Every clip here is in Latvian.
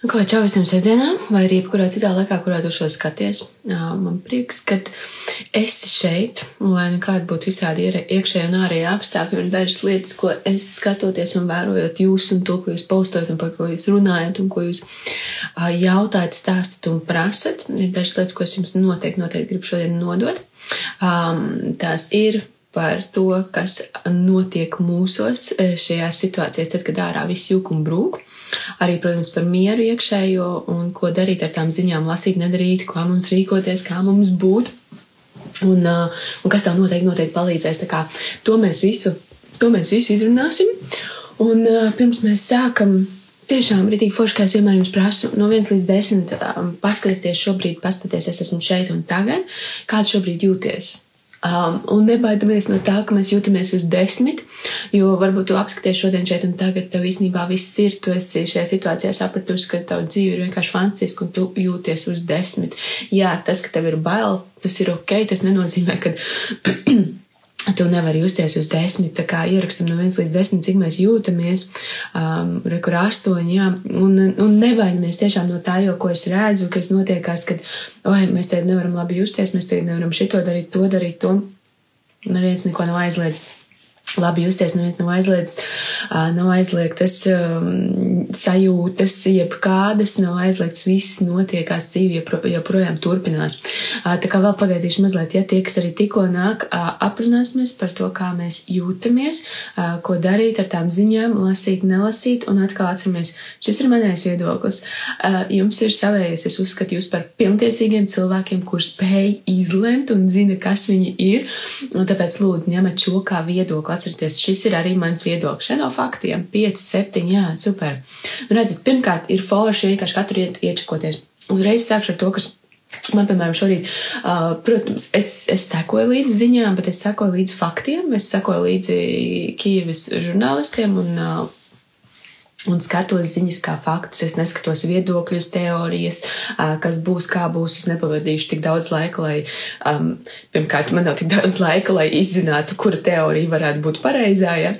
Nu, ko čau visiem sestdienām, vai arī jebkurā citā laikā, kurā tu šo skaties. Man prieks, ka esi šeit, lai nekāda būtu visādi iekšējā un ārējā apstākļi un dažas lietas, ko es skatoties un vērojot jūs un to, ko jūs postojat un par ko jūs runājat un ko jūs jautājat, stāstat un prasat. Ir dažas lietas, ko es jums noteikti, noteikti gribu šodien nodot. Um, tās ir par to, kas notiek mūsos šajās situācijās, tad, kad ārā viss jūk un brūk. Arī, protams, par mieru iekšējo un ko darīt ar tām ziņām, lasīt, nedarīt, kā mums rīkoties, kā mums būt. Un, uh, un kas tev noteikti, noteikti palīdzēs. Kā, to, mēs visu, to mēs visu izrunāsim. Un uh, pirms mēs sākam, tiešām rītīgi forši, kā es vienmēr jums prasu, no 1 līdz 10 um, paskatieties šobrīd, paskatieties, es esmu šeit un tagad, kā tu šobrīd jūties. Um, un nebaidamies no tā, ka mēs jūtamies uz desmit, jo varbūt tu apskaties šodien šeit un tagad, tev īstenībā viss ir, tu esi šajā situācijā sapratusi, ka tava dzīve ir vienkārši fantastiska un tu jūties uz desmit. Jā, tas, ka tev ir bail, tas ir ok, tas nenozīmē, ka Tu nevari justies uz desmit, tā kā ierakstam no viens līdz desmit, cik mēs jūtamies, um, rekur astoņi, jā, un, un nevainamies tiešām no tā, jo, ko es redzu, kas notiekās, kad, oi, mēs te nevaram labi justies, mēs te nevaram šito darīt, to darīt, to. Neviens neko nav aizliedzis labi justies, neviens nav aizliegts, nav aizliegtas um, sajūtas, jebkādas, nav aizliegts, viss notiekās, dzīve joprojām turpinās. Tā kā vēl pagaidīšu mazliet, ja tie, kas arī tikko nāk, aprunāsimies par to, kā mēs jūtamies, ko darīt ar tām ziņām, lasīt, nelasīt, un atkal atceramies, šis ir manais viedoklis. Jums ir savējais, es uzskatu jūs par pilntiesīgiem cilvēkiem, kur spēj izlemt un zina, kas viņi ir, un tāpēc lūdzu ņemat šo kā viedokli atcerieties, šis ir arī mans viedoklis. Šeit no faktiem - 5, 7, jā, super. Nu, redziet, pirmkārt, ir forši vienkārši katru rītu iečakoties. Uzreiz sākšu ar to, kas Man, piemēram, šorīt, uh, protams, es, es sekoju līdzi ziņām, bet es sekoju līdzi faktiem, es sekoju līdzi Kīivas žurnālistiem un uh, un skatos ziņas kā faktus. Es neskatos viedokļus, teorijas, kas būs, kā būs. Es nepavadīšu tik daudz laika, lai, um, pirmkārt, man nav tik daudz laika, lai izzinātu, kura teorija varētu būt pareizā. Ja?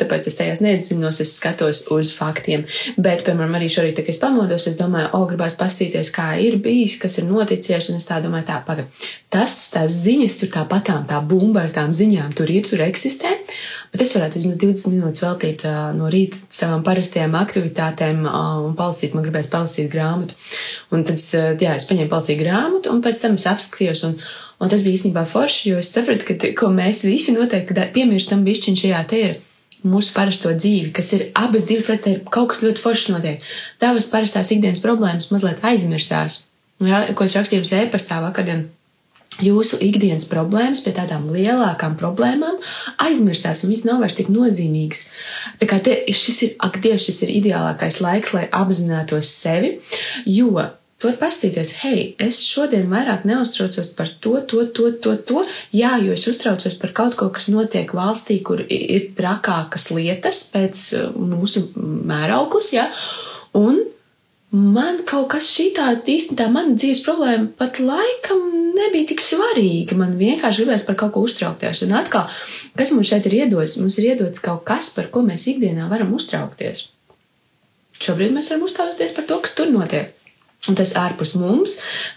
Tāpēc es tajās neiedziļinos, es skatos uz faktiem. Bet, piemēram, arī šorīt, kad es pamodos, es domāju, o, gribās pastīties, kā ir bijis, kas ir noticies, un es tā domāju, tā, paga. Tas, tās ziņas tur tāpatām, tā bumba ar tām ziņām tur ir, tur eksistē. Bet es varētu vismaz 20 minūtes veltīt uh, no rīta savām parastajām aktivitātēm uh, un palasīt, man gribēs palasīt grāmatu. Un tad, uh, jā, es paņēmu palasīt grāmatu un pēc tam es apskatījos. Un, un tas bija īstenībā forši, jo es sapratu, ka, ko mēs visi noteikti piemirstam bišķiņ šajā te ir mūsu parasto dzīvi, kas ir abas divas lietas, ir kaut kas ļoti foršs notiek. Tavas parastās ikdienas problēmas mazliet aizmirsās. Jā, ko es rakstīju jums e-pastā vakardien jūsu ikdienas problēmas pie tādām lielākām problēmām aizmirstās un viss nav vairs tik nozīmīgs. Tā kā te, šis ir, ak, Dievs, šis ir ideālākais laiks, lai apzinātos sevi, jo Tu vari paskatīties, hei, es šodien vairāk neuztraucos par to, to, to, to, to. Jā, jo es uztraucos par kaut ko, kas notiek valstī, kur ir trakākas lietas pēc uh, mūsu mērauklas, jā. Un man kaut kas šī tā īstenībā mana dzīves problēma pat laikam nebija tik svarīga. Man vienkārši gribējās par kaut ko uztraukties. Un atkal, kas mums šeit ir iedots? Mums ir iedots kaut kas, par ko mēs ikdienā varam uztraukties. Šobrīd mēs varam uztraukties par to, kas tur notiek. Un tas ārpus mums,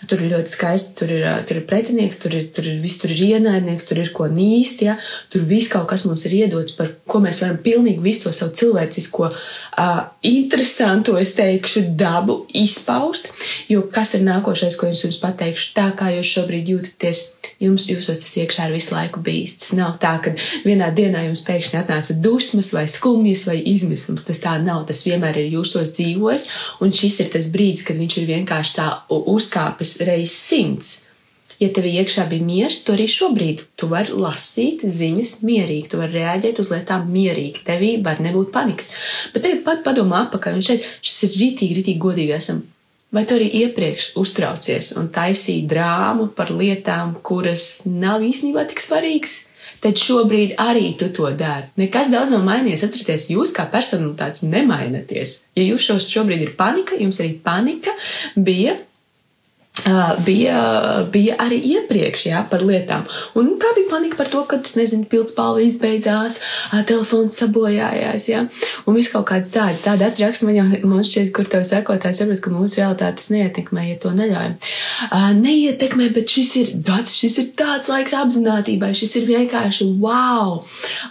tur ir ļoti skaisti, tur ir, tur ir pretinieks, tur ir, tur ir viss, tur ir ienaidnieks, tur ir ko nīst, ja? tur viss kaut kas mums ir iedots, par ko mēs varam pilnīgi visu to savu cilvēcisko, uh, interesanto, es teikšu, dabu izpaust, jo kas ir nākošais, ko es jums pateikšu, tā kā jūs šobrīd jūtaties, jums, jūsos tas iekšā ir visu laiku bijis. Tas nav tā, ka vienā dienā jums pēkšņi atnāca dusmas vai skumjas vai izmisums, tas tā nav, tas vienmēr ir jūsos dzīvojis, un šis ir tas brīdis, kad viņš ir vienkārši tā uzkāpis reiz simts. Ja tev iekšā bija miers, tu arī šobrīd tu vari lasīt ziņas mierīgi, tu vari reaģēt uz lietām mierīgi, tevī var nebūt panikas. Bet tagad pat padomā atpakaļ, un šeit šis ir rītīgi, rītīgi godīgi esam. Vai tu arī iepriekš uztraucies un taisīji drāmu par lietām, kuras nav īstenībā tik svarīgas? Tad šobrīd arī tu to dari. Nekas daudz nav mainījies. Atcerieties, jūs kā personalitātes nemainaties. Ja jūs šos šobrīd ir panika, jums arī panika bija bija, bija arī iepriekš jā, par lietām. Un tā bija panika par to, ka, nezinu, pildspalva izbeidzās, telefons sabojājās, jā, un viss kaut kāds tāds. Tāda atsraksta man jau, man šķiet, kur tev sekotājs saprot, ka mūsu realitātes neietekmē, ja to neļaujam. Neietekmē, bet šis ir, dots, šis ir tāds laiks apzinātībai, šis ir vienkārši wow!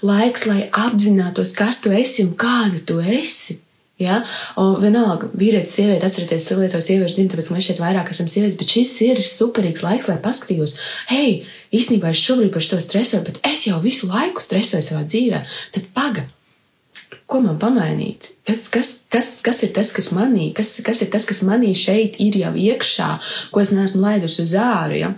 Laiks, lai apzinātos, kas tu esi un kāda tu esi. Ja? Un vienalga, vīrietis, sieviete, atcerieties, lietojas sieviešu dzimta, tāpēc, mēs šeit vairāk esam sievietes, bet šis ir superīgs laiks, lai paskatītos, hei, īstenībā es šobrīd par šo stresoju, bet es jau visu laiku stresoju savā dzīvē. Tad paga, ko man pamainīt? Kas, kas, kas, kas ir tas, kas manī, kas, kas ir tas, kas manī šeit ir jau iekšā, ko es neesmu laidusi uz āru? Ja?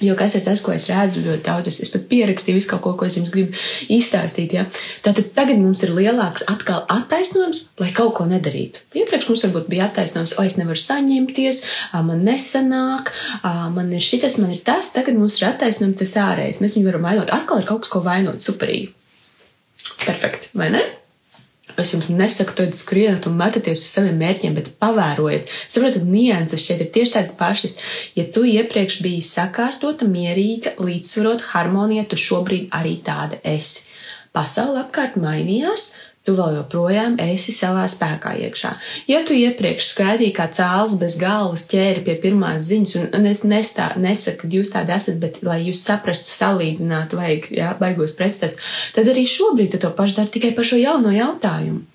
Jo kas ir tas, ko es redzu ļoti daudz, es, es pat pierakstīju visu kaut ko, ko es jums gribu izstāstīt. Ja? Tātad tagad mums ir lielāks atkal attaisnojums, lai kaut ko nedarītu. Iepriekš mums varbūt bija attaisnojums, o es nevaru saņemties, man nesanāk, man ir šitas, man ir tas. Tagad mums ir attaisnojums tas ārējais. Mēs viņu varam vainot. Atkal ir kaut kas, ko vainot superīgi. Perfekti, vai ne? Es jums nesaku, tad skrienat un metaties uz saviem mērķiem, bet pavērojiet. Saprotat, nianses šeit ir tieši tādas pašas. Ja tu iepriekš biji sakārtota, mierīga, līdzsvarot, harmonija, tu šobrīd arī tāda esi. Pasaule apkārt mainījās, tu vēl joprojām esi savā spēkā iekšā. Ja tu iepriekš skraidīji kā cēls bez galvas ķēri pie pirmās ziņas, un, un es nestā, nesaku, ka jūs tādi esat, bet lai jūs saprastu, salīdzinātu, vajag, jā, baigos pretstats, tad arī šobrīd tu to pašu dari tikai par šo jauno jautājumu.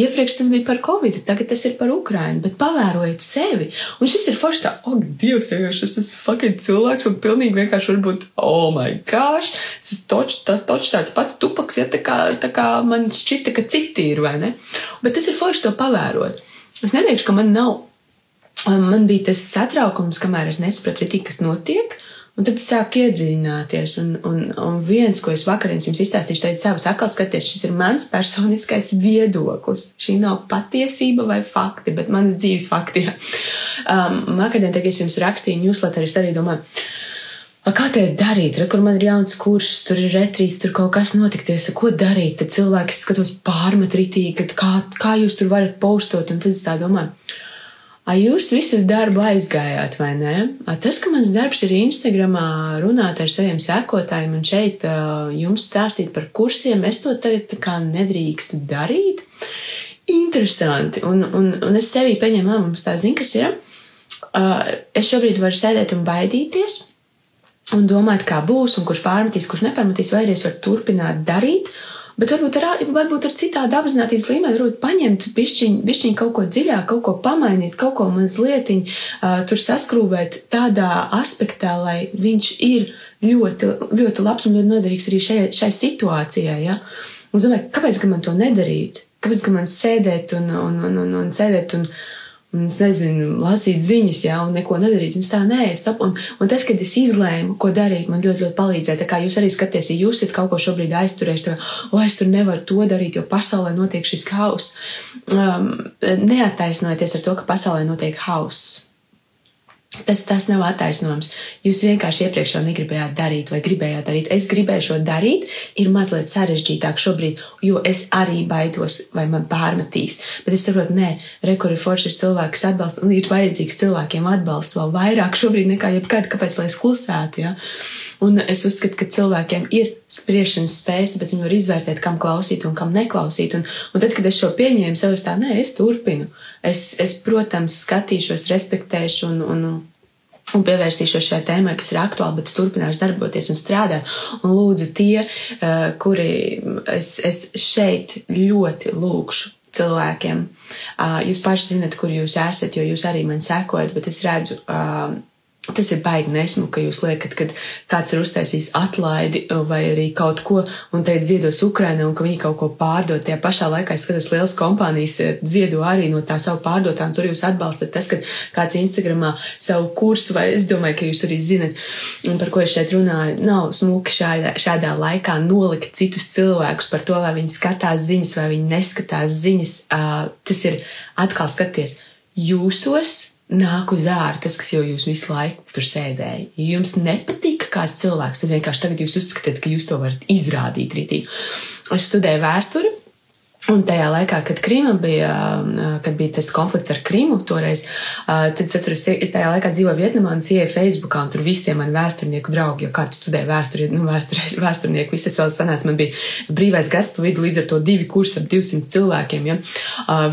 Iepriekš tas bija par covid, tagad tas ir par Ukrajinu, bet pavērojiet sevi. Un šis ir forši tā, oh, Dievs, jau šis esmu fucking cilvēks un pilnīgi vienkārši varbūt, oh my gosh, tas ir toč, tā, toč tāds pats tupaks, ja tā kā, tā kā man šķita, ka citi ir, vai ne? Bet tas ir forši to pavērot. Es neteikšu, ka man nav, man bija tas satraukums, kamēr es nesapratu, kas notiek. Un tad es sāku iedziļināties, un, un, un viens, ko es vakarā jums izstāstīšu, teica, savus atkal skaties, šis ir mans personiskais viedoklis. Šī nav patiesība vai fakti, bet manas dzīves fakti. um, vakarā, kad es jums rakstīju newsletterī, es arī domāju, Kā te darīt? Re, kur man ir jauns kurs, tur ir retrīts, tur kaut kas notiksies. Ko darīt? Tad cilvēki skatos pārmet ritīgi, kā, kā jūs tur varat postot. Un tad es tā domāju, Ai, jūs visus darbu aizgājāt, vai ne? A, tas, ka mans darbs ir Instagramā, runāt ar saviem sekotājiem un šeit uh, jums stāstīt par kursiem, es to tagad kā nedrīkstu darīt. Interesanti, un, un, un es sevī pieņemu lēmumus tā zinu, kas ir. Uh, es šobrīd varu sēdēt un baidīties un domāt, kā būs, un kurš pārmetīs, kurš nepārmetīs, vai arī es varu turpināt darīt. Uh, Bet varbūt ar, varbūt ar citādu apziņotības līmeni, varbūt paņemt bišķiņ, bišķiņ kaut ko dziļāk, kaut ko pamainīt, kaut ko mazliet uh, tur saskrūvēt tādā aspektā, lai viņš ir ļoti, ļoti labs un ļoti noderīgs arī šai, šai situācijai. Ja? Un domāju, kāpēc gan man to nedarīt? Kāpēc gan man sēdēt un, un, un, un, un sēdēt un, un es nezinu, lasīt ziņas, jā, un neko nedarīt. Un tā, nē, stop. Un, un tas, kad es izlēmu, ko darīt, man ļoti, ļoti palīdzēja. Tā kā jūs arī skaties, ja jūs esat kaut ko šobrīd aizturējuši, tad, o, es tur nevaru to darīt, jo pasaulē notiek šis hauss. Um, neattaisnojieties ar to, ka pasaulē notiek hauss. Tas, tas nav attaisnojums. Jūs vienkārši iepriekš jau negribējāt darīt, vai gribējāt darīt. Es gribēju šo darīt, ir mazliet sarežģītāk šobrīd, jo es arī baidos, vai man pārmetīs. Bet es saprotu, nē, rekuri forši ir cilvēki, kas atbalsta, un ir vajadzīgs cilvēkiem atbalsts vēl vairāk šobrīd nekā jebkad, kāpēc lai es klusētu. Ja? Un es uzskatu, ka cilvēkiem ir spriešanas spējas, tāpēc viņi var izvērtēt, kam klausīt un kam neklausīt. Un, un tad, kad es šo pieņēmu sev, es tā, nē, es turpinu. Es, es protams, skatīšos, respektēšu un, un, un pievērsīšos šai tēmai, kas ir aktuāla, bet es turpināšu darboties un strādāt. Un lūdzu, tie, uh, kuri es, es šeit ļoti lūkšu cilvēkiem, uh, jūs paši zinat, kur jūs esat, jo jūs arī man sekojat, bet es redzu. Tas ir baigi nesmu, ka jūs liekat, ka kāds ir uztaisījis atlaidi vai arī kaut ko un teica ziedos Ukraina un ka viņi kaut ko pārdod. Tajā pašā laikā es skatos liels kompānijas eh, ziedo arī no tā savu pārdotām. Tur jūs atbalstat tas, ka kāds Instagramā savu kursu vai es domāju, ka jūs arī zinat, par ko es šeit runāju. Nav smuki šādā, šādā laikā nolikt citus cilvēkus par to, vai viņi skatās ziņas vai viņi neskatās ziņas. Uh, tas ir atkal skaties jūsos nāk uz ārā tas, kas jau jūs visu laiku tur sēdēja. Ja jums nepatīk kāds cilvēks, tad vienkārši tagad jūs uzskatāt, ka jūs to varat izrādīt rītīgi. Es studēju vēsturi. Un tajā laikā, kad Krīma bija, kad bija tas konflikts ar Krīmu toreiz, tad es atceros, es tajā laikā dzīvoju Vietnamā un ieeju Facebookā, un tur visiem mani vēsturnieku draugi, jo kāds studēja vēsturi, nu, vēsturē, vēsturnieku, visas vēl sanāca, man bija brīvais gads pa vidu, līdz ar to divi kursi ar 200 cilvēkiem, ja,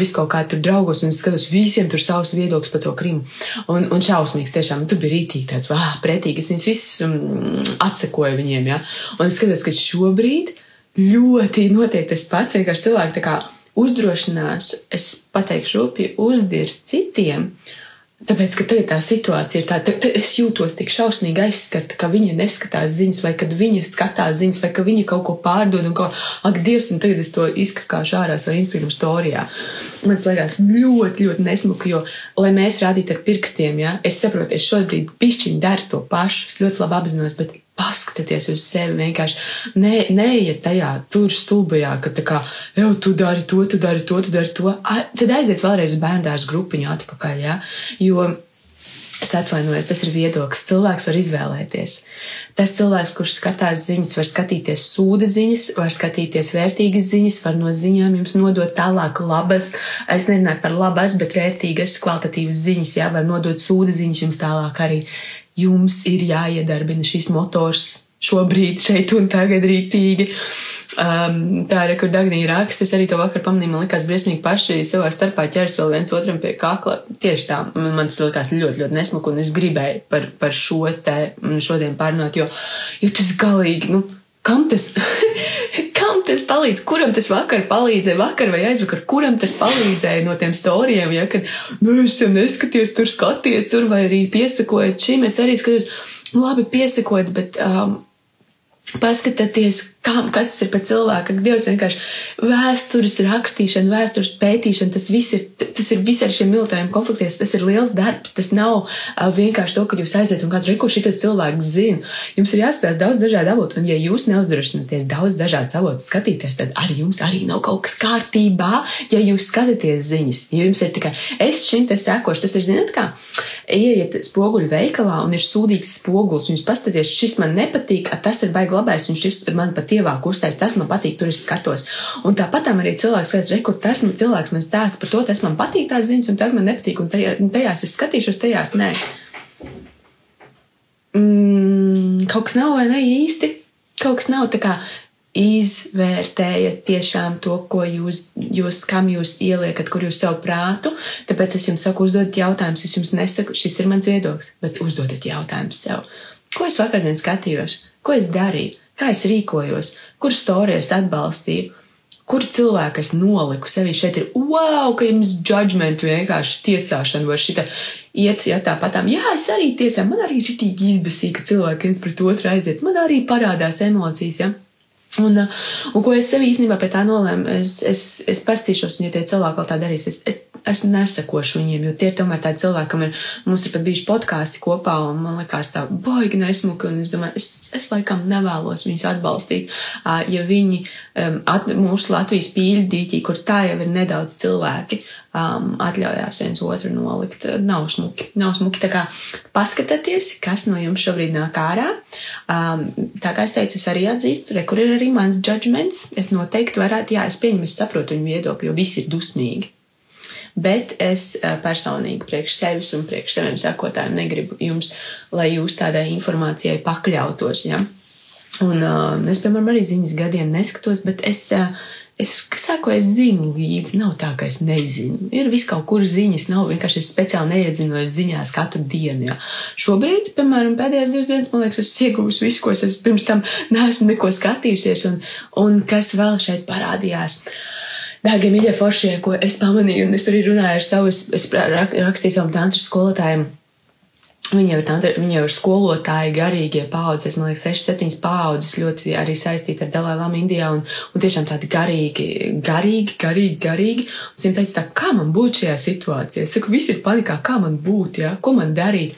visu kaut kā tur draugos, un es skatos, visiem tur savus viedokļus par to Krīmu. Un, un šausmīgs tiešām, tur bija rītīgi tāds, vā, pretīgi, es viņus visus um, atsekoju viņiem, ja, un es skatos, ka šobrīd, ļoti notiek tas pats. Vienkārši cilvēki tā kā uzdrošinās, es pateikšu rūpīgi, uzdirst citiem. Tāpēc, ka tagad tā situācija ir tāda, ka es jūtos tik šausmīgi aizskarta, ka viņa neskatās ziņas, vai kad viņa skatās ziņas, vai ka viņa kaut ko pārdod, un ko, ak, Dievs, un tagad es to izkakāšu ārā savā Instagram storijā. Man liekas ļoti, ļoti nesmuki, jo, lai mēs rādītu ar pirkstiem, ja, es saprotu, es šobrīd pišķiņi daru to pašu, es ļoti labi apzinos, bet paskatieties uz sevi, vienkārši ne, neiet tajā tur stulbajā, ka tā kā, jau tu dari to, tu dari to, tu dari to. A, tad aiziet vēlreiz uz bērndārs grupiņu atpakaļ, ja? jo es atvainojos, tas ir viedoklis. Cilvēks var izvēlēties. Tas cilvēks, kurš skatās ziņas, var skatīties sūda ziņas, var skatīties vērtīgas ziņas, var no ziņām jums nodot tālāk labas, es nerunāju par labas, bet vērtīgas, kvalitatīvas ziņas, jā, var nodot sūda ziņas jums tālāk arī jums ir jāiedarbina šis motors šobrīd, šeit un tagad rītīgi. Um, tā ir, kur Dagnija raksta, es arī to vakar pamanīju, man likās briesmīgi paši savā starpā ķers vēl viens otram pie kakla. Tieši tā, man tas likās ļoti, ļoti nesmuku, un es gribēju par, par šo te šodien pārnāt, jo, jo tas galīgi, nu, kam tas, tas palīdz, kuram tas vakar palīdzēja, vakar vai aizvakar, kuram tas palīdzēja no tiem storijiem, ja, kad, nu, es tev neskaties, tur skaties, tur vai arī piesakojot šim, es arī skatos, labi, piesakojot, bet, um, paskatieties, kā, kas tas ir par cilvēku, Dievs vienkārši vēstures rakstīšana, vēstures pētīšana, tas viss ir, tas ir viss ar šiem militāriem konfliktiem, tas ir liels darbs, tas nav uh, vienkārši to, ka jūs aiziet un kāds reku šitas cilvēks zina. Jums ir jāspēj daudz dažādu avotu, un ja jūs neuzdrošināties daudz dažādas avotus skatīties, tad arī jums arī nav kaut kas kārtībā, ja jūs skatāties ziņas. Ja jums ir tikai es šim te sekošu, tas ir, zinat kā, ieiet spoguļu veikalā un ir sūdīgs spogulis, un jūs paskaties, šis man nepatīk, tas ir baigi labais, un šis man pat ievāk uztais, tas man patīk, tur es skatos. Un tāpat arī cilvēks skaidrs, rekur, tas man cilvēks man stāsta par to, tas man patīk tās ziņas, un tas man nepatīk, un tajā, tajās es skatīšos, tajās nē. Mm, kaut kas nav vai ne īsti, kaut kas nav tā kā izvērtējiet tiešām to, ko jūs, jūs, kam jūs ieliekat, kur jūs savu prātu. Tāpēc es jums saku, uzdodiet jautājumus. Es jums nesaku, šis ir mans viedoklis, bet uzdodiet jautājumus sev. Ko es vakardien skatījos? Ko es darīju? Kā es rīkojos, kur stāstījus atbalstīju, kur cilvēku es noliku sevi. Šeit ir wow, ka jums judgment vienkārši tiesāšana var šita iet, ja tāpatām. Jā, es arī tiesā, man arī ritīgi izbasīja, ka cilvēki viens pret otru aiziet, man arī parādās emocijas, ja. Un, un ko es sev īstenībā pie tā nolēmu, es, es, es pastīšos, un ja tie cilvēki vēl tā darīs, es, es es nesakošu viņiem, jo tie ir tomēr tādi cilvēki, kam ir, mums ir pat bijuši podkāsti kopā, un man liekas tā baigi nesmuki, un es domāju, es, es laikam nevēlos viņus atbalstīt, ja viņi at, mūsu Latvijas pīļu dīķī, kur tā jau ir nedaudz cilvēki, um, atļaujās viens otru nolikt. Nav smuki, nav smuki. Tā kā paskatieties, kas no jums šobrīd nāk ārā. Um, tā kā es teicu, es arī atzīstu, re, kur ir arī mans judgments. Es noteikti varētu, jā, es pieņemu, es saprotu viņu viedokli, jo visi ir dusmīgi bet es personīgi priekš sevis un priekš saviem sekotājiem negribu jums, lai jūs tādai informācijai pakļautos. Ja? Un uh, es, piemēram, arī ziņas gadiem neskatos, bet es. Uh, Es saku, es zinu līdzi, nav tā, ka es nezinu. Ir vis kaut kur ziņas, nav vienkārši es speciāli neiedzinos ziņās katru dienu. Jā. Šobrīd, piemēram, pēdējās divas dienas, man liekas, es ieguvu visu, ko es pirms tam neesmu neko skatījusies, un, un kas vēl šeit parādījās. Uh, Dārgie mīļie foršie, ko es pamanīju, un es arī runāju ar savu, es, es rakstīju savam tantras skolotājiem Viņa jau, ir tāda, viņa jau ir skolotāja, garīgie paudzes, man liekas, 6, 7 paudzes ļoti arī saistīta ar Dalai Lama Indijā un, un tiešām tādi garīgi, garīgi, garīgi, garīgi. Un viņam teica tā, kā man būt šajā situācijā? Es saku, visi ir panikā, kā man būt, ja? ko man darīt?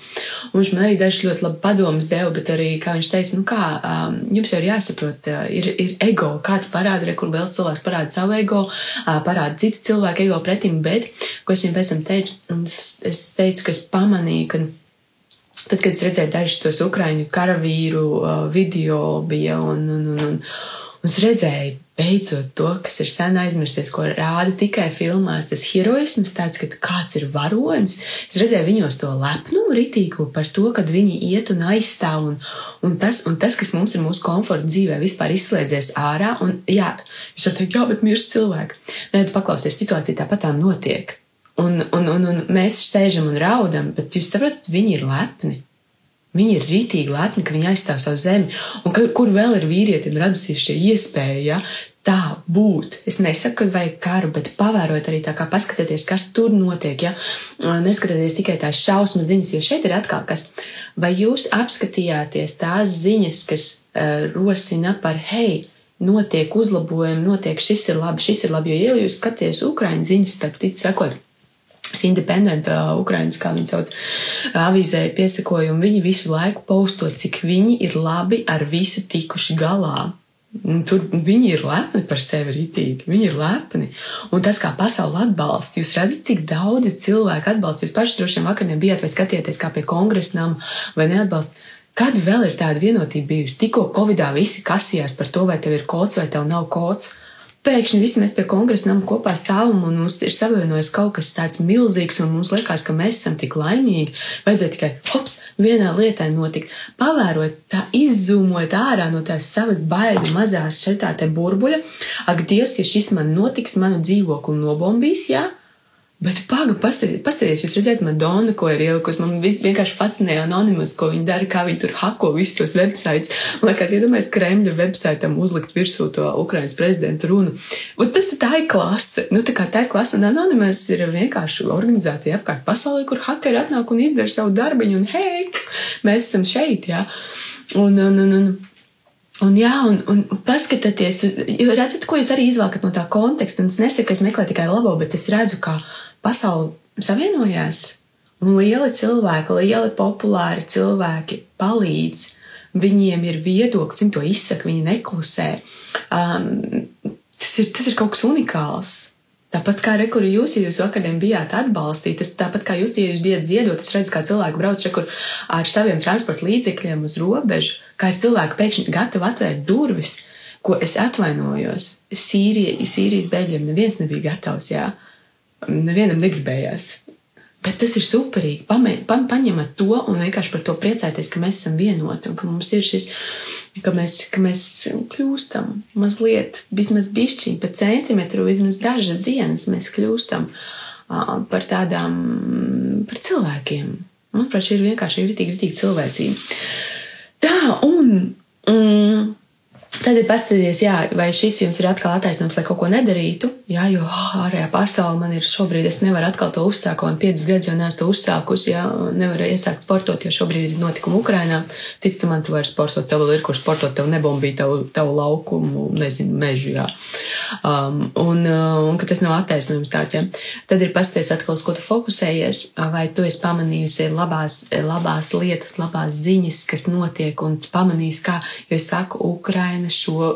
Un viņš man arī dažs ļoti labi padomus deva, bet arī, kā viņš teica, nu kā, um, jums jau ir jāsaprot, uh, ir, ir ego, kāds parāda, re, kur liels cilvēks parāda savu ego, uh, parāda citu cilvēku ego pretim, bet, ko es viņam pēc tam teicu, es, es teicu, ka es pamanīju, ka Tad, kad es redzēju dažus tos ukraiņu karavīru uh, video, bija un, un, un, un, Un es redzēju, beidzot, to, kas ir sen aizmirsties, ko rāda tikai filmās, tas heroisms, tāds, ka kāds ir varonis. Es redzēju viņos to lepnumu ritīgu par to, kad viņi iet un aizstāv, un, un, tas, un tas, kas mums ir mūsu komforta dzīvē, vispār izslēdzies ārā. Un, jā, jūs varat teikt, jā, bet mirst cilvēki. Nē, tu paklausies, situācija tāpatām notiek. Un, un, un, un mēs sēžam un raudam, bet jūs saprotat, viņi ir lepni. Viņi ir rītīgi lepni, ka viņi aizstāv savu zemi. Un ka, kur vēl ir vīrietim radusies šī iespēja, ja, tā būt. Es nesaku, ka vajag karu, bet pavērot arī tā kā paskatieties, kas tur notiek, ja neskatieties tikai tās šausmas ziņas, jo šeit ir atkal kas. Vai jūs apskatījāties tās ziņas, kas uh, rosina par, hei, notiek uzlabojumi, notiek šis ir labi, šis ir labi, jo, ja jūs skaties Ukraiņu ziņas, starp citu, sekot, Independent, uh, Ukrainas, kā viņi sauc, avīzē piesakoja, un viņi visu laiku pausto, cik viņi ir labi ar visu tikuši galā. Tur viņi ir lepni par sevi rītīgi, viņi ir lepni. Un tas, kā pasaule atbalsta, jūs redzat, cik daudzi cilvēki atbalsta. Jūs paši droši vien vakar nebijāt vai skatieties, kā pie kongresnam vai neatbalsta. Kad vēl ir tāda vienotība bijusi? Tikko Covidā visi kasījās par to, vai tev ir kods vai tev nav kods pēkšņi visi mēs pie kongresa nama kopā stāvam un mums ir savienojis kaut kas tāds milzīgs, un mums liekas, ka mēs esam tik laimīgi. Vajadzēja tikai hops, vienā lietā notikt. Pavērot, tā izzūmot ārā no tās savas baiļu mazās šeit tā burbuļa, ak, Dievs, ja šis man notiks, manu dzīvokli nobombīs, jā. Ja? Bet pagaidi, paskatieties, jūs redzat, Madonna, ko ir ielikusi. Man vienkārši fascinē anonimas, ko viņi dara, kā viņi tur hako visus tos websites. Man liekas, iedomājieties, Kremļa websaitam uzlikt virsū to Ukrainas prezidenta runu. Un tas ir tā ir klase. Nu, tā kā tā ir klase, un anonimas ir vienkārši organizācija apkārt pasaulē, kur hakeri atnāk un izdara savu darbiņu, un hei, mēs esam šeit, jā. Un, un, un, un, Un, jā, un, un paskatieties, redzat, ko jūs arī izvēlaties no tā konteksta. Un es nesaku, ka es meklēju tikai labo, bet es redzu, ka pasaule savienojās, un lieli cilvēki, lieli populāri cilvēki palīdz. Viņiem ir viedoklis, viņi to izsaka, viņi neklusē. Um, tas, ir, tas ir kaut kas unikāls. Tāpat kā rekur jūs, ja jūs vakariem bijāt atbalstīt, tas tāpat kā jūs, ja jūs bijat dziedot, es redzu, kā cilvēki brauc rekur ar saviem transporta līdzekļiem uz robežu, kā ir cilvēki pēkšņi gatavi atvērt durvis, ko es atvainojos. Sīrija, Sīrijas bēgļiem neviens nebija gatavs, jā. Nevienam negribējās. Bet tas ir superīgi. Pamē, pa, paņemat to un vienkārši par to priecāties, ka mēs esam vienoti un ka mums ir šis, ka mēs, ka mēs kļūstam mazliet, vismaz bišķiņi, pa centimetru, vismaz dažas dienas mēs kļūstam uh, par tādām, par cilvēkiem. Manuprāt, šī ir vienkārši ritīgi, ritīgi cilvēcība. Tā, un. Mm, Tad ir paskatīties, jā, vai šis jums ir atkal attaisnojums, lai kaut ko nedarītu. Jā, jo ārējā pasaule man ir šobrīd, es nevaru atkal to uzsākt, un piecus gadus jau neesmu to uzsākusi, jā, nevaru iesākt sportot, jo šobrīd ir notikumi Ukrainā. Tic tu man, tu vari sportot, tev vēl ir kur sportot, tev nebombīja tavu, tavu laukumu, nezinu, mežu, jā. Um, un, uh, un ka tas nav attaisnojums tāds, jā. Tad ir paskatīties atkal, uz ko tu fokusējies, vai tu esi pamanījusi labās, labās lietas, labās ziņas, kas notiek, un pamanījis, kā, jo es saku, Ukraina šo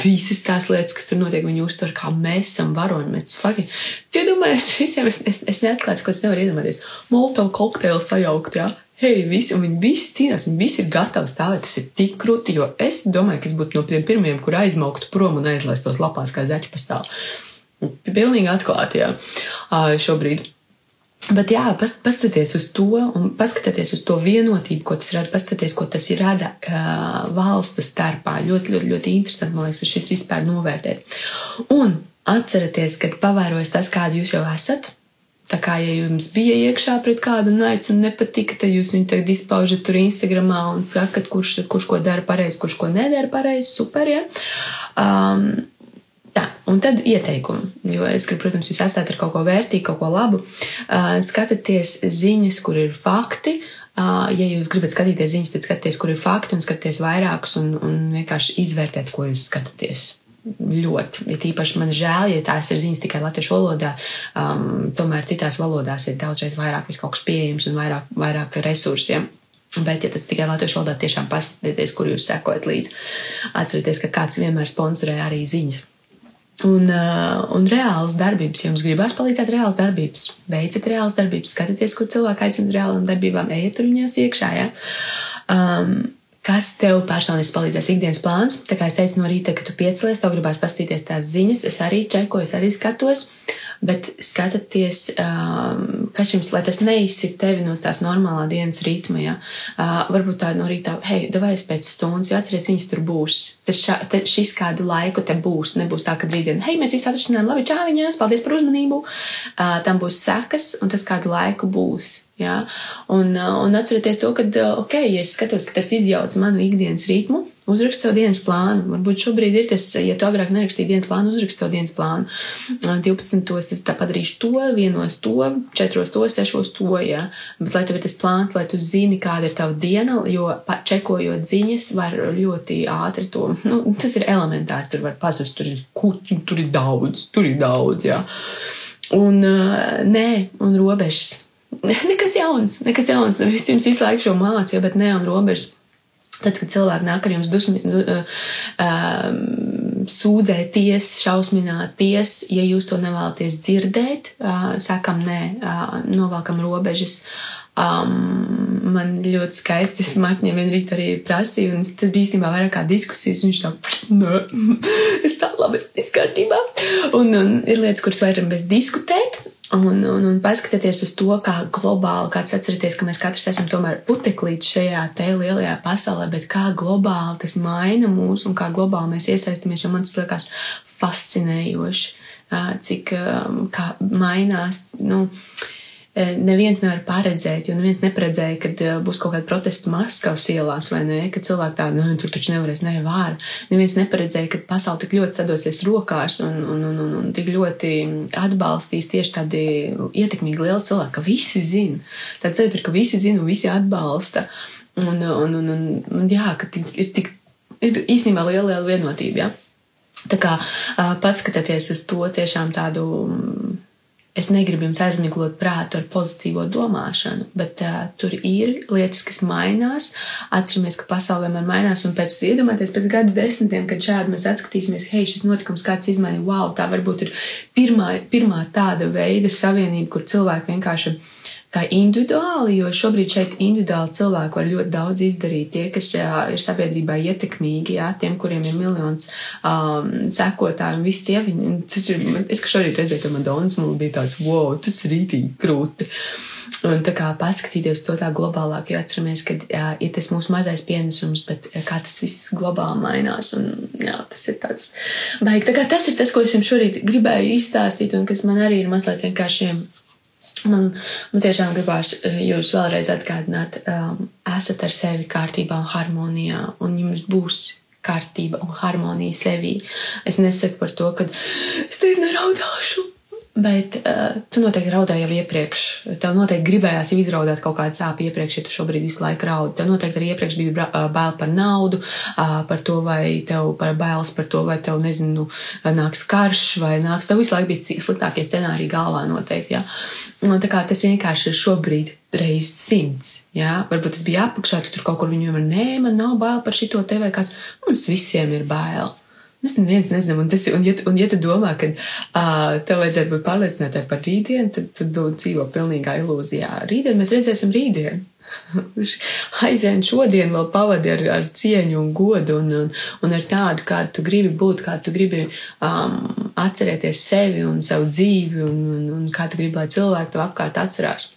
visas tās lietas, kas tur notiek, viņi uztver, kā mēs esam varoņi. Mēs fucking, tie domājas visiem, es, es, es neatklāju, ko es nevaru iedomāties. Molotov kokteili sajaukt, jā. Hei, visi, un viņi visi cīnās, viņi visi ir gatavi stāvēt. Tas ir tik krūti, jo es domāju, ka es būtu no tiem pirmiem, kur aizmauktu prom un aizlaistos lapās kā zaķi pastāv. Pilnīgi atklāti, jā, šobrīd. Bet jā, paskatieties uz to un paskatieties uz to vienotību, ko tas rada, paskatieties, ko tas rada uh, valstu starpā. Ļoti, ļoti, ļoti interesanti, man liekas, šis vispār novērtēt. Un atcerieties, kad pavērojas tas, kādi jūs jau esat. Tā kā, ja jums bija iekšā pret kādu naids un nepatika, tad jūs viņu tagad izpaužat tur Instagramā un sakat, kurš, kurš ko dara pareizi, kurš ko nedara pareizi, super, ja. Um, Tā, un tad ieteikumi, jo es gribu, protams, jūs esat ar kaut ko vērtīgu, kaut ko labu. Uh, skatieties ziņas, kur ir fakti. Uh, ja jūs gribat skatīties ziņas, tad skatieties, kur ir fakti un skatieties vairākus un, un vienkārši izvērtēt, ko jūs skatāties. Ļoti. Ja tīpaši man žēl, ja tās ir ziņas tikai latviešu valodā, um, tomēr citās valodās ir daudzreiz vairāk kaut kas pieejams un vairāk, vairāk resursiem. Bet, ja tas tikai latviešu valodā, tiešām paskatieties, kur jūs sekojat līdzi. Atcerieties, ka kāds vienmēr sponsorē arī ziņas. Un, uh, un reāls darbības, ja jums gribās palīdzēt, reāls darbības, veiciet reāls darbības, skatieties, kur cilvēki aicina reālām darbībām, ejiet tur viņās iekšā. Ja? Um, kas tev personīgi palīdzēs ikdienas plāns. Tā kā es teicu no rīta, ka tu piecelies, tev gribās paskatīties tās ziņas, es arī čekoju, es arī skatos, bet skatieties, um, kas jums, lai tas neizsit tevi no tās normālā dienas ritma, ja? Uh, varbūt tā no rīta, hei, davai es pēc stundas, jo atceries, viņas tur būs. Tas šā, te, šis kādu laiku te būs, nebūs tā, ka rītdien, hei, mēs visi atrisinājām, labi, čāviņās, paldies par uzmanību. Uh, tam būs sekas, un tas kādu laiku būs. Ja? Un, uh, un atcerieties to, ka, uh, ok, ja es skatos, ka tas izjauc manu ikdienas ritmu, uzrakst savu dienas plānu. Varbūt šobrīd ir tas, ja tu agrāk nerakstīji dienas plānu, uzrakst savu dienas plānu. 12. Uh, es tā padarīšu to, vienos to, 4. to, 6. to, ja. Bet lai tev ir tas plāns, lai tu zini, kāda ir tava diena, jo čekojot ziņas var ļoti ātri to, nu, tas ir elementāri, tur var pazust, tur ir kuķi, tur ir daudz, tur ir daudz, jā. Un nē, un robežas nekas jauns, nekas jauns. Es jums visu laiku šo mācīju, bet ne un robežas. Tad, kad cilvēki nāk ar jums dusmi, uh, um, sūdzēties, šausmināties, ja jūs to nevēlaties dzirdēt, uh, sakam nē, uh, novelkam robežas. Um, man ļoti skaisti smakņa vien rīt arī prasīja, un tas bija īstenībā vairāk kā diskusijas, viņš tā, nē, es tā labi, viss kārtībā. Un, un ir lietas, kuras varam bez diskutēt, Un, un, un paskatieties uz to, kā globāli, kāds atcerieties, ka mēs katrs esam tomēr puteklīts šajā te lielajā pasaulē, bet kā globāli tas maina mūs un kā globāli mēs iesaistamies, jo man tas liekas fascinējoši, cik kā mainās, nu, neviens nevar paredzēt, jo neviens neparedzēja, kad eh, būs kaut kāda protesta Maskavas ielās vai nē, ka cilvēki tā, nu, tur taču nevarēs, ne, vāra. Neviens neparedzēja, ka pasauli tik ļoti sadosies rokās un, un, un, un, un tik ļoti atbalstīs tieši tādi ietekmīgi lieli cilvēki, ka visi zina. Tad sajūta ir, ka visi zina un visi atbalsta. Un, un, un, un, un jā, ka tik, ir tik, ir īstenībā liela, liela vienotība, jā. Tā kā paskatieties uz to tiešām tādu Es negribu jums aizmiglot prātu ar pozitīvo domāšanu, bet uh, tur ir lietas, kas mainās. Atceramies, ka pasaulē man mainās, un pēc iedomājieties, pēc gadu desmitiem, kad šādi mēs atskatīsimies, hei, šis notikums kāds izmainīja, wow, tā varbūt ir pirmā, pirmā tāda veida savienība, kur cilvēki vienkārši kā individuāli, jo šobrīd šeit individuāli cilvēki var ļoti daudz izdarīt. Tie, kas jā, ir sabiedrībā ietekmīgi, jā, tiem, kuriem ir miljons um, sekotāju, un visi tie, viņi, tas ir, es, ka šorīt redzēju to Madonas, man bija tāds, wow, tas ir rītīgi krūti. Un tā kā paskatīties to tā globālāk, jo atceramies, ka jā, ir tas mūsu mazais pienesums, bet kā tas viss globāli mainās, un jā, tas ir tāds baigi. Tā kā tas ir tas, ko es jums šorīt gribēju izstāstīt, un kas man arī ir mazliet vienkārši Man, man tiešām gribās eh, jūs vēlreiz atgādināt, um, esat ar sevi kārtībā un harmonijā, un jums būs kārtība un harmonija sevī. Es nesaku par to, ka es te neraudāšu. Bet uh, tu noteikti raudāji jau iepriekš. Tev noteikti gribējās jau izraudāt kaut kādu sāpju iepriekš, ja tu šobrīd visu laiku raudi. Tev noteikti arī iepriekš bija bail par naudu, uh, par to, vai tev par bailes par to, vai tev, nezinu, nāks karš, vai nāks. Tev visu laiku bija sliktākie scenāriji galvā noteikti. Ja? Un tā kā tas vienkārši ir šobrīd reiz simts, jā, varbūt tas bija apakšā, tu tur kaut kur viņu var, nē, man nav bail par šito te vai kāds, mums visiem ir bail. Mēs neviens nezinām, un, tas, un, ja, un ja tu domā, ka uh, tev vajadzētu būt pārliecinātai par rītdienu, tad, tad tu dzīvo pilnīgā ilūzijā. Rītdien mēs redzēsim rītdienu. Aizvien šodien vēl pavadi ar, ar cieņu un godu un, un, un ar tādu, kādu tu gribi būt, kā tu gribi um, atcerēties sevi un savu dzīvi un, un, un kā tu gribi, lai cilvēki tev apkārt atcerās.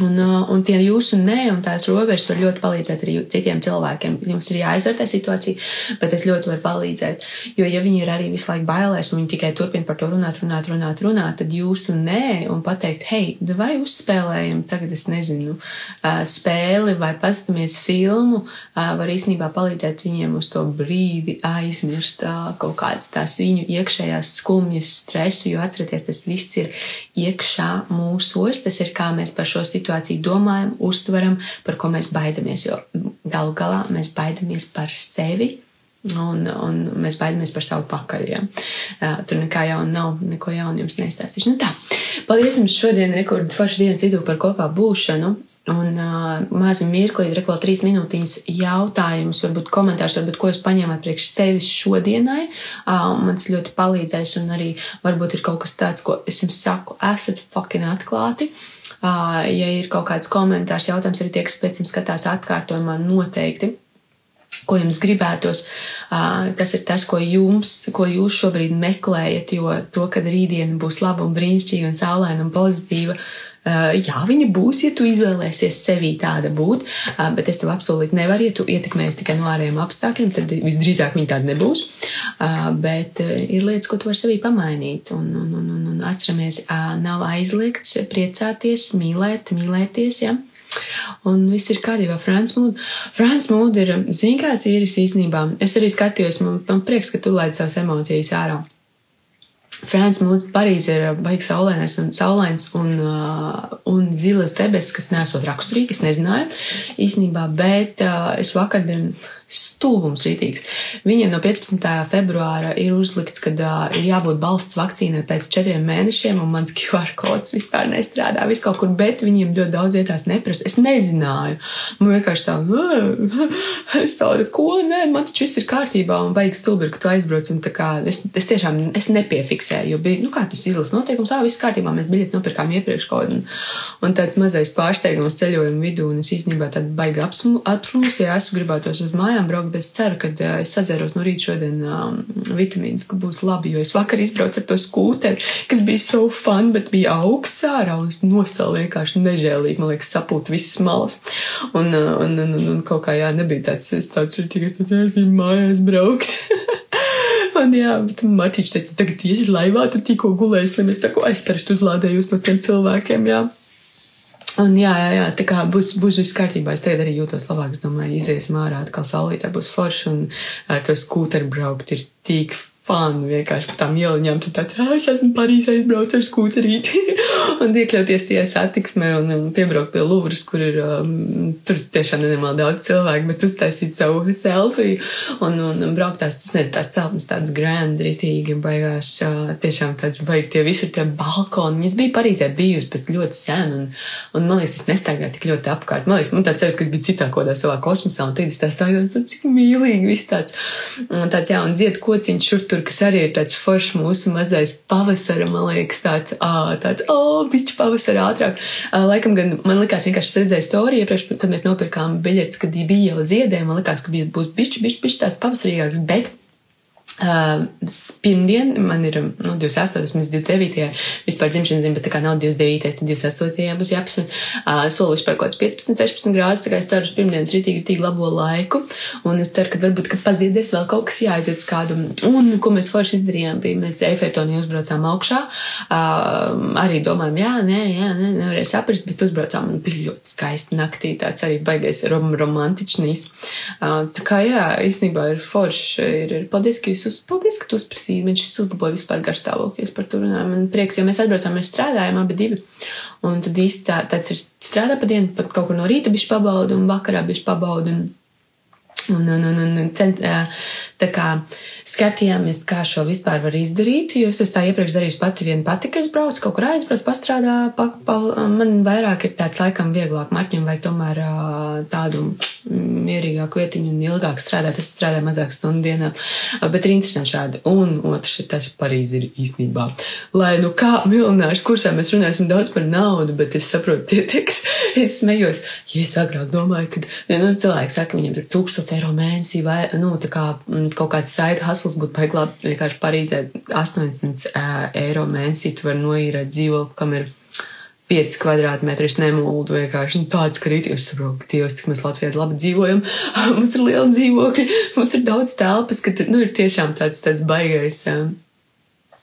Un, uh, un tie jūsu nē, un tās robežas var ļoti palīdzēt arī citiem cilvēkiem. Jums ir jāizvērtē situācija, bet es ļoti varu palīdzēt. Jo, ja viņi ir arī visu laiku bailēs, un viņi tikai turpina par to runāt, runāt, runāt, runāt, tad jūsu nē, un pateikt, hei, vai uzspēlējam tagad, es nezinu, uh, spēli vai pastamies filmu, uh, var īstenībā palīdzēt viņiem uz to brīdi aizmirst kaut kādas tās viņu iekšējās skumjas, stresu, jo atcerieties, tas viss ir iekšā mūsos, tas ir kā mēs par šo situāciju situāciju domājam, uztveram, par ko mēs baidamies. Jo galu galā mēs baidamies par sevi. Un, un mēs baidamies par savu pakaļ. Ja. Uh, tur nekā jauna nav, neko jaunu jums nestāstīšu. Nu tā, paldies jums šodien, rekordu foršu dienas vidū par kopā būšanu. Un uh, mazu mirkli, rekord trīs minūtītes jautājums, varbūt komentārs, varbūt ko jūs paņēmāt priekš sevis šodienai. Uh, man tas ļoti palīdzēs, un arī varbūt ir kaut kas tāds, ko es jums saku, esat fucking atklāti. Uh, Ja ir kaut kāds komentārs, jautājums, arī tie, kas pēc tam skatās atkārtojumā, noteikti ko jums gribētos, kas ir tas, ko jums, ko jūs šobrīd meklējat, jo to, kad rītdiena būs laba un brīnišķīga un saulaina un pozitīva, jā, viņa būs, ja tu izvēlēsies sevi tāda būt, bet es tev absolūti nevaru, ja tu ietekmēsi tikai no ārējiem apstākļiem, tad visdrīzāk viņa tāda nebūs. Bet ir lietas, ko tu vari sevī pamainīt, un, un, un, un, un atceramies, nav aizliegts priecāties, mīlēt, mīlēties, ja? Un viss ir kārtībā. Frans Mūds. Frans Mūds ir, zin kāds īris īstenībā. Es arī skatījos, man, man prieks, ka tu laid savas emocijas ārā. Frans Mūds Parīzē ir baigs saulains un, saulains un, un zilas debesis, kas nesot raksturīgi, es nezināju īstenībā, bet es vakardien stulbums rītīgs. Viņiem no 15. februāra ir uzlikts, ka uh, ir jābūt balsts vakcīnai pēc četriem mēnešiem, un mans QR kods vispār nestrādā. Viss kaut kur, bet viņiem ļoti daudz vietās neprasa. Es nezināju. Man vienkārši tā, es tādu, ko, nē, man taču viss ir kārtībā, un vajag stulbi, ka tu aizbrauc, un tā kā es, es tiešām, es nepiefiksēju, jo bija, nu kā tas izlas noteikums, ā, viss kārtībā, mēs biļetes nopirkām iepriekš kaut, un, un tāds mazais pārsteigums ceļojumu vidū, un es īstenībā tad baigi apslūs, ja es gribētos uz mājām braukt, bet es ceru, ka es sadzēros no rīta šodien um, vitamīnus, ka būs labi, jo es vakar izbraucu ar to skūteri, kas bija so fun, bet bija augsts ārā, un es nosalu vienkārši nežēlīgi, man liekas, sapūt visas malas. Un, uh, un, un, un, un kaut kā, jā, nebija tāds, es tāds tikai tāds, jāsim mājās braukt. Un jā, bet Martīčs teica, tagad iesi laivā, tu tikko gulēji slim. Es saku, es parasti uzlādējos no tiem cilvēkiem, jā. Un jā, jā, jā, tā kā būs, būs viss kārtībā. Es tagad arī jūtos labāk. Es domāju, iziesim ārā, atkal saulītē būs forši un ar to skūteru braukt ir tik fanu vienkārši par tām ieliņām. Tad tāds, es esmu Parīzē aizbraucis ar skūterīti un iekļauties tajā satiksmē un, un piebraukt pie Luvras, kur ir, um, tur tiešām nenormāli daudz cilvēku, bet uztaisīt savu selfiju un, un, un braukt tās, tas nezinu, tās celtnes tādas grand, ritīgi, baigās, uh, tiešām tāds, vai tie visur tie balkoni. Es biju Parīzē bijusi, bet ļoti sen un, un man liekas, es nestaigāju tik ļoti apkārt. Man liekas, man tāds ir, kas bija citā kodā savā kosmosā un tad es tā stājos, cik mīlīgi viss tāds. Tāds, jā, un zied kociņš šur tur tur, kas arī ir tāds foršs mūsu mazais pavasara, man liekas, tāds, ā, tāds, o, bišķi pavasara ātrāk. Laikam gan man likās vienkārši redzēju storiju iepriekš, kad mēs nopirkām biļetes, kad bija jau ziedē, man likās, ka bija būs bišķi, bišķi, bišķi tāds pavasarīgāks, bet Uh, Pirmdien man ir nu, 28, mums 29. vispār dzimšanas diena, bet tā kā nav 29, tad 28. būs jāpas. Uh, Solīšu par kaut kāds 15, 16 grādus, tā kā es ceru uz pirmdienas rītīgi, rītīgi labo laiku. Un es ceru, ka varbūt, kad paziedēs vēl kaut kas jāaiziet kādu. Un, ko mēs forši izdarījām, bija mēs Eifetoni uzbraucām augšā. Uh, arī domājām, jā, nē, jā, nē, nevarēja saprast, bet uzbraucām un bija ļoti skaisti naktī, tāds arī baigais rom romantičnīs. Uh, tā kā jā, īstenībā ir forši, ir, ir paldies, ka jūs uz, paldies, ka tu uzprasīji, viņš uzlaboja vispār garstāvokļus par to runājumu. Man prieks, jo mēs atbraucām, mēs strādājām abi divi. Un tad īsti tā, tāds ir strādā pa dienu, pat kaut kur no rīta bišķi pabaudu un vakarā bišķi pabaudu. Un, un, un, un, un cent, tā kā skatījāmies, kā šo vispār var izdarīt, jo es tā iepriekš darīju pati vien pati, ka es braucu kaut kur aizbraucu, pastrādā, pa, pa, man vairāk ir tāds laikam vieglāk marķim vai tomēr tādu mierīgāku vietiņu un ilgāk strādāt. Es strādāju mazāk stundu dienā, bet ir interesanti šādi. Un otrs ir tas, ka Parīzi ir īstenībā. Lai nu kā miljonārs kursā mēs runāsim daudz par naudu, bet es saprotu, tie teiks, es smējos. Ja es agrāk domāju, ka nu, cilvēki saka, viņiem tur 1000 eiro mēnesī vai, nu, kā kaut kāds saita hasls būtu paiglāt vienkārši Parīzē 800 eiro mēnesī, tu vari noīrēt dzīvokli, kam ir 5 kvadrātmetri, es nemūldu vienkārši nu, tāds kritiķis. Es saprotu, Dievs, cik mēs Latvijā labi dzīvojam. mums ir liela dzīvokļi, mums ir daudz telpas, ka nu, ir tiešām tāds, tāds baigais. Um,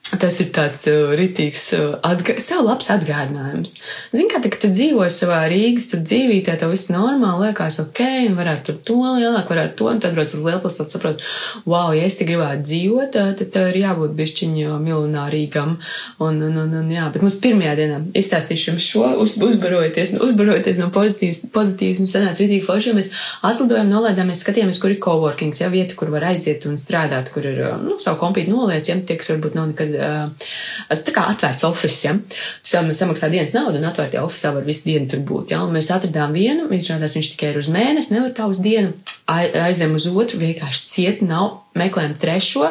Tas ir tāds uh, ritīgs, uh, atga sev labs atgādinājums. Zini, kā tā, tu dzīvo savā Rīgas, tur dzīvītē, tev viss normāli liekas, ok, un varētu tur to lielāk, varētu to, un tad brauc uz lielpils, tad saprot, wow, ja es te gribētu dzīvot, tad tev ir jābūt bišķiņu miljonārīgam, un, un, un, un, jā, bet mums pirmajā dienā izstāstīšu jums šo, uz, uzbarojoties, uzbarojoties no pozitīvas, pozitīvas, mums sanāca ritīgi forši, jo mēs atlidojam, nolaidāmies, skatījāmies, kur ir coworkings, ja vieta, kur var aiziet un strādāt, kur ir, nu, savu kompītu noliec, ja, tie, kas varbūt nav nekad tā kā atvērts oficiāls. Ja? Tu samaksā dienas naudu un atvērtajā oficiālā var visu dienu tur būt. Ja? Un mēs atradām vienu, izrādās viņš tikai ir uz mēnesi, nevar tā uz dienu. Aizem uz otru, vienkārši ciet nav, meklējam trešo.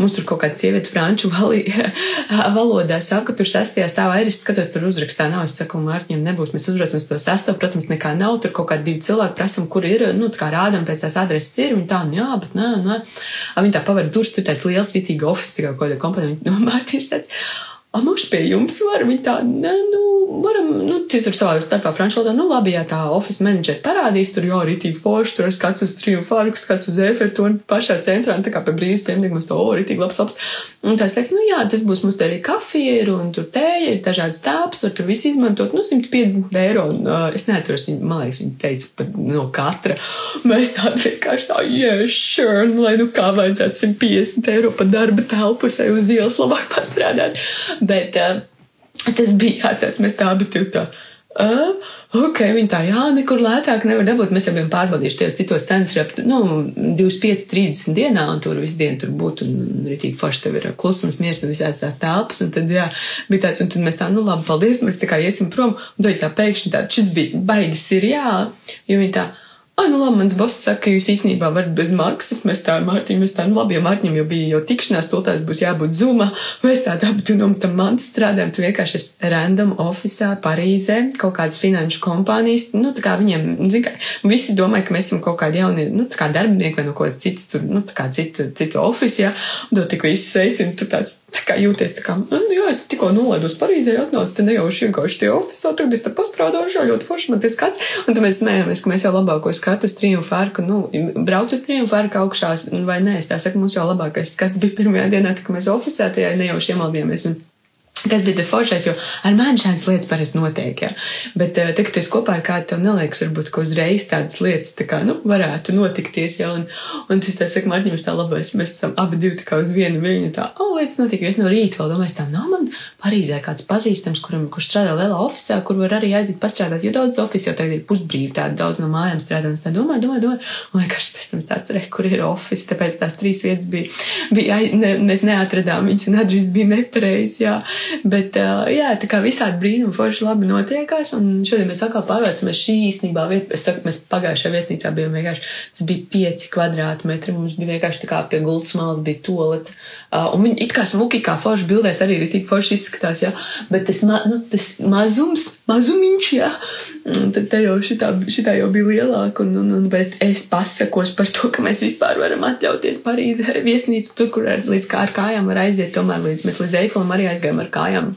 Mums tur kaut kāda sieviete franču vali, valodā saka, tur sestajā stāvā ir, es skatos, tur uzrakstā nav, es saku, Mārķim nebūs, mēs uzbraucam uz to sesto, protams, nekā nav, tur kaut kādi divi cilvēki prasam, kur ir, nu, tā kā rādam pēc tās adreses ir, un tā, nu jā, bet nē, nē. Viņi tā paver durvis, tur tāds liels, vitīgi ofisi, kaut kāda kompanija, no Mārķis tāds. A, mums pie jums var, viņi tā, nē, nu, varam, nu, tie tur savā starpā franču valodā, nu, labi, ja tā office menedžeri parādīs, tur jau rītīgi forši, tur skats uz triumfu arku, skats uz efertu un pašā centrā, un tā kā pie brīvas piemdīgi mums to, o, rītīgi labs, labs. Un tā saka, nu, jā, tas būs mums te arī kafija un tur tēja ir dažādas tāps, var tur visu izmantot, nu, 150 eiro, un uh, es neatceros, viņi, man liekas, viņi teica pat no katra. Mēs tādi vienkārši tā, yeah, sure, un lai nu kā vajadzētu 150 eiro pa darba telpu, sai uz ielas labāk pastrādāt. Bet uh, tas bija jā, tāds, mēs tā abi tur tā. Uh, ok, viņi tā, jā, nekur lētāk nevar dabūt. Mēs jau bijām pārbaudījuši tie citos cenas, ap, nu, 25, 30 dienā, un tur visu dienu tur būtu, un rītīgi forši tev ir klusums, miers un visādas tās telpas, un tad, jā, bija tāds, un tad mēs tā, nu, labi, paldies, mēs tā kā iesim prom, un tad tā pēkšņi tā, šis bija baigi seriāli, jo viņi tā, Ah, nu labi, mans boss saka, ka jūs īstenībā varat bez maksas. Mēs tā ar Mārtiņu, mēs tā, nu labi, jo Mārtiņam jau bija jau tikšanās, tūlēs būs jābūt zumā. Mēs tā tu no tam mans strādājam, tu vienkārši esi random ofisā Parīzē, kaut kādas finanšu kompānijas, nu tā kā viņiem, zin kā, visi domāja, ka mēs esam kaut kādi jaunie, nu tā kā darbinieki vai no kaut kāds cits tur, nu tā kā citu, citu ofisā, un to tik visi sveicina, tu tāds, tā kā jūties tā kā, nu jā, es tikko nolaidos Parīzē, atnācu te nejauši vienkārši tie ofisā, tagad es te pastrādāšu, ļoti forši man tas skats, un tad mēs smējamies, ka mēs jau labākos skatu uz triumfu arku, nu, braukt uz triumfu arku augšās, vai nē, es tā saku, mums jau labākais skats bija pirmajā dienā, kad mēs oficiātajā nejauši iemaldījāmies. Un, Kas bija foršais, jo ar mani šādas lietas parasti notiek. Jā. Bet, uh, te, kad tu esi kopā ar kādu, tev neliekas, varbūt, ka uzreiz tādas lietas tā kā, nu, varētu notikties. Jā, un, un tas, tā saka, Marķim, tā labais, mēs esam abi divi tā kā uz vienu viļņu, tā, o, oh, lietas notika, jo es no rīta vēl domāju, tā nav man Parīzē kāds pazīstams, kuram, kurš strādā lielā ofisā, kur var arī aiziet pastrādāt, jo daudz ofisu jau tagad ir pusbrīvi, tādi daudz no mājām strādā, un es tā domāju, domāju, domāju, un vienkārši pēc tam tāds, re, kur ir ofis, tāpēc tās trīs vietas bija, bija ne, mēs neatradām viņas, un adres bija nepareizi. Bet, jā, tā kā visādi brīnumi forši labi notiekās, un šodien mēs atkal pārvērcamies šī īstenībā vieta. Es saku, mēs pagājušajā viesnīcā bijām vienkārši, tas bija pieci kvadrātmetri, mums bija vienkārši tā kā pie gultas malas bija toleta. Un viņi it kā smuki, kā forši bildēs arī tik forši izskatās, jā. Bet tas, ma, nu, tas mazums, mazumiņš, jā. Un tad te jau šitā, šitā jau bija lielāka, un, un, un, bet es pasakos par to, ka mēs vispār varam atļauties Parīzē viesnīcu tur, kur ar, līdz kā ar kājām var aiziet, tomēr līdz mēs līdz Eifelam arī aizgājām ar kājām.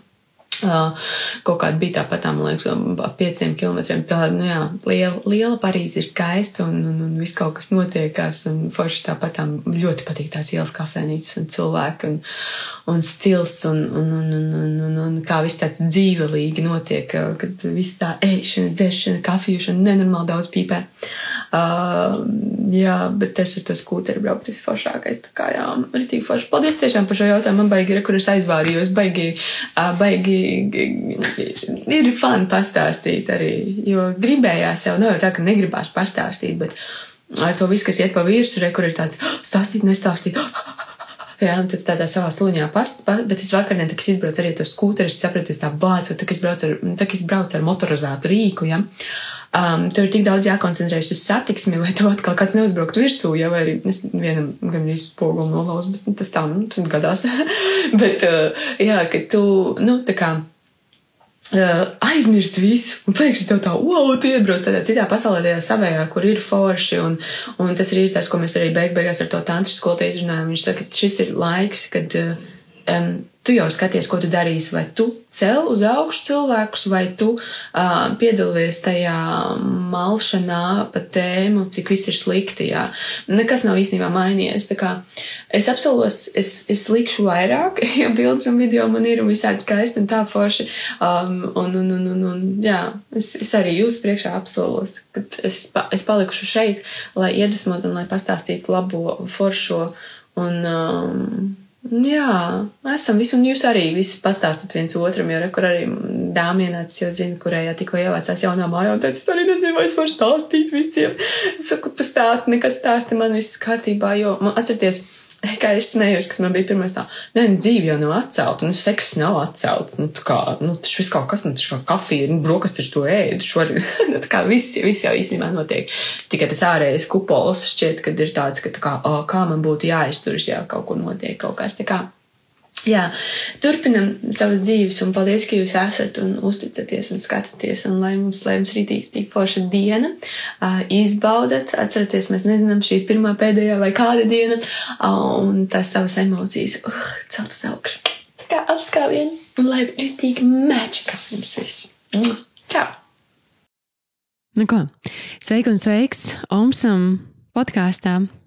Kaut kāda bija tāpat, man liekas, ap pieciem kilometriem. Tā, nu jā, liela, liela Parīze ir skaista un, un, un viss kaut kas notiekās. Un forši tāpat tām ļoti patīk tās ielas kafēnīcas un cilvēki un, un stils un, un, un, un, un, un, un kā viss tāds dzīvelīgi notiek, kad viss tā ēšana, dzeršana, kafīšana nenormāli daudz pīpē. Uh, jā, bet tas ir tas kūteru braukt, tas foršākais. Tā kā jā, ritīgi forši. Paldies tiešām par šo jautājumu. Man baigi ir, kur es aizvārījos, baigi, uh, baigi ir fani pastāstīt arī, jo gribējās jau, nav jau tā, ka negribās pastāstīt, bet ar to visu, kas iet pa virsmu, re, kur ir tāds stāstīt, nestāstīt. Jā, un tad tādā savā sluņā past, pa, bet es vakarā, kad es izbraucu arī to skūteri, es sapratu, es tā bācu, tā, ka es braucu ar, tā, ka es braucu ar motorizētu rīku, ja. Um, tev ir tik daudz jākoncentrējas uz satiksmi, lai tev atkal kāds neuzbrauktu virsū, ja vai arī es vienam gan arī spoguli nolauz, bet tas tā, nu, tas gadās. bet, uh, jā, ka tu, nu, tā kā uh, aizmirst visu, un pēkšņi tev tā, wow, tu iebrauc tādā citā pasaulē, tajā savējā, kur ir forši, un, un tas arī ir tas, ko mēs arī beig beigās ar to tantru skolotāju izrunājam. Viņš saka, ka šis ir laiks, kad um, tu jau skaties, ko tu darīsi, vai tu cel uz augšu cilvēkus, vai tu uh, piedalies tajā malšanā pa tēmu, cik viss ir slikti. Jā. Nekas nav īstenībā mainījies. Es apsolos, es, es likšu vairāk, jo bildes un video man ir un visādi skaisti un tā forši. Um, un, un, un, un, un, jā, es, es arī jūsu priekšā apsolos, ka es, pa, es palikšu šeit, lai iedvesmotu un lai pastāstītu labo, foršo un. Um, Jā, esam visi, un jūs arī visi pastāstat viens otram, jo rekur arī dāma ienācis, jau zina, kurējā tikko ievācās jaunā mājā, un teica, es arī nezinu, vai es varu stāstīt visiem. Es saku, tu stāsti, nekad stāsti, man viss kārtībā, jo, man atcerieties, Kā es smējos, kas man bija pirmais tā, nē, nu, dzīve jau nav atcelta, nu, seks nav atcelts, nu, kā, nu, tas viss kaut kas, nu, tas kā kafija, nu, brokastis to ēdu, šo arī, nu, tā kā viss, viss jau īstenībā notiek. Tikai tas ārējais kupols šķiet, kad ir tāds, ka, tā kā, o, kā man būtu jāizturas, ja kaut kur notiek kaut kas, tā kā. Jā, turpinam savas dzīves, un paldies, ka jūs esat un uzticaties un skatāties. Un lai mums, lai mums rītīgi tik forša diena, uh, izbaudat, atcerieties, mēs nezinām, šī ir pirmā, pēdējā vai kāda diena, uh, un tās savas emocijas, uh, celt uz augšu. Tā kā apskāvieni, un lai rītīgi mačika jums viss. Čau! Nu ko, sveiki un sveiks Omsam podkāstā.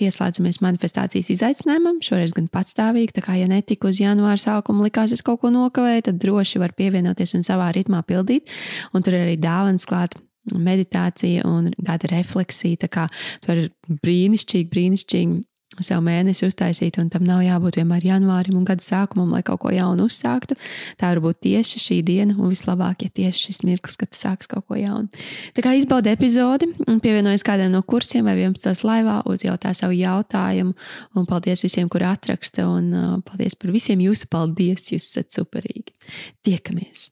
pieslēdzamies manifestācijas izaicinājumam, šoreiz gan patstāvīgi. Tā kā, ja netika uz janvāra sākuma, likās, es kaut ko nokavēju, tad droši var pievienoties un savā ritmā pildīt. Un tur ir arī dāvāns klāt. Meditācija un gada refleksija. Tā kā tur ir brīnišķīgi, brīnišķīgi sev mēnesi uztaisīt, un tam nav jābūt vienmēr janvārim un gada sākumam, lai kaut ko jaunu uzsāktu. Tā var būt tieši šī diena, un vislabāk, ja tieši šis mirklis, kad sāks kaut ko jaunu. Tā kā izbaudi epizodi pievienojas kādam no kursiem vai 11. laivā, uzjautā savu jautājumu, un paldies visiem, kuri atraksta, un uh, paldies par visiem jūsu paldies, jūs esat superīgi. Tiekamies!